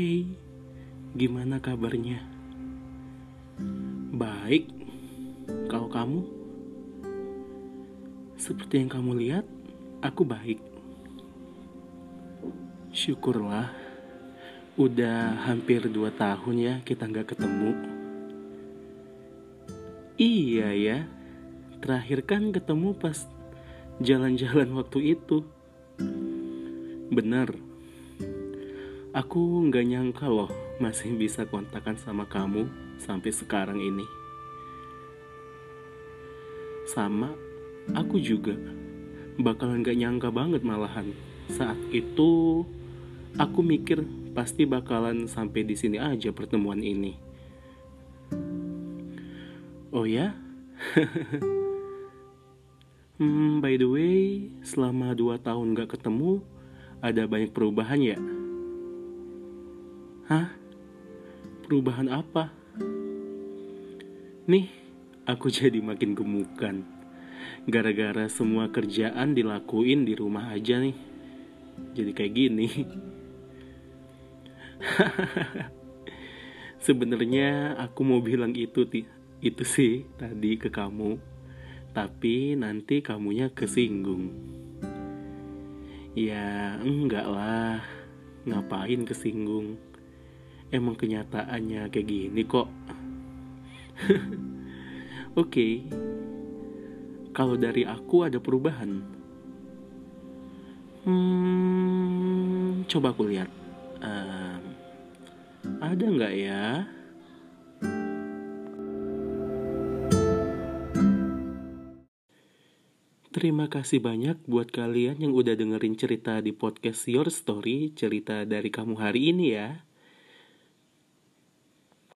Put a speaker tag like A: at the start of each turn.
A: Hey, gimana kabarnya? Baik, kalau kamu? Seperti yang kamu lihat, aku baik. Syukurlah, udah hampir dua tahun ya kita nggak ketemu. Iya ya, terakhir kan ketemu pas jalan-jalan waktu itu. Bener, aku nggak nyangka loh masih bisa kontakan sama kamu sampai sekarang ini. Sama, aku juga bakalan gak nyangka banget malahan. Saat itu, aku mikir pasti bakalan sampai di sini aja pertemuan ini. Oh ya? hmm, by the way, selama dua tahun gak ketemu, ada banyak perubahan ya? Hah? Perubahan apa? Nih, aku jadi makin gemukan. Gara-gara semua kerjaan dilakuin di rumah aja nih. Jadi kayak gini. Sebenarnya aku mau bilang itu itu sih tadi ke kamu. Tapi nanti kamunya kesinggung. Ya, enggak lah. Ngapain kesinggung? Emang kenyataannya kayak gini kok. Oke. Okay. Kalau dari aku ada perubahan. Hmm, coba aku lihat. Um, ada nggak ya? Terima kasih banyak buat kalian yang udah dengerin cerita di podcast Your Story, cerita dari kamu hari ini ya.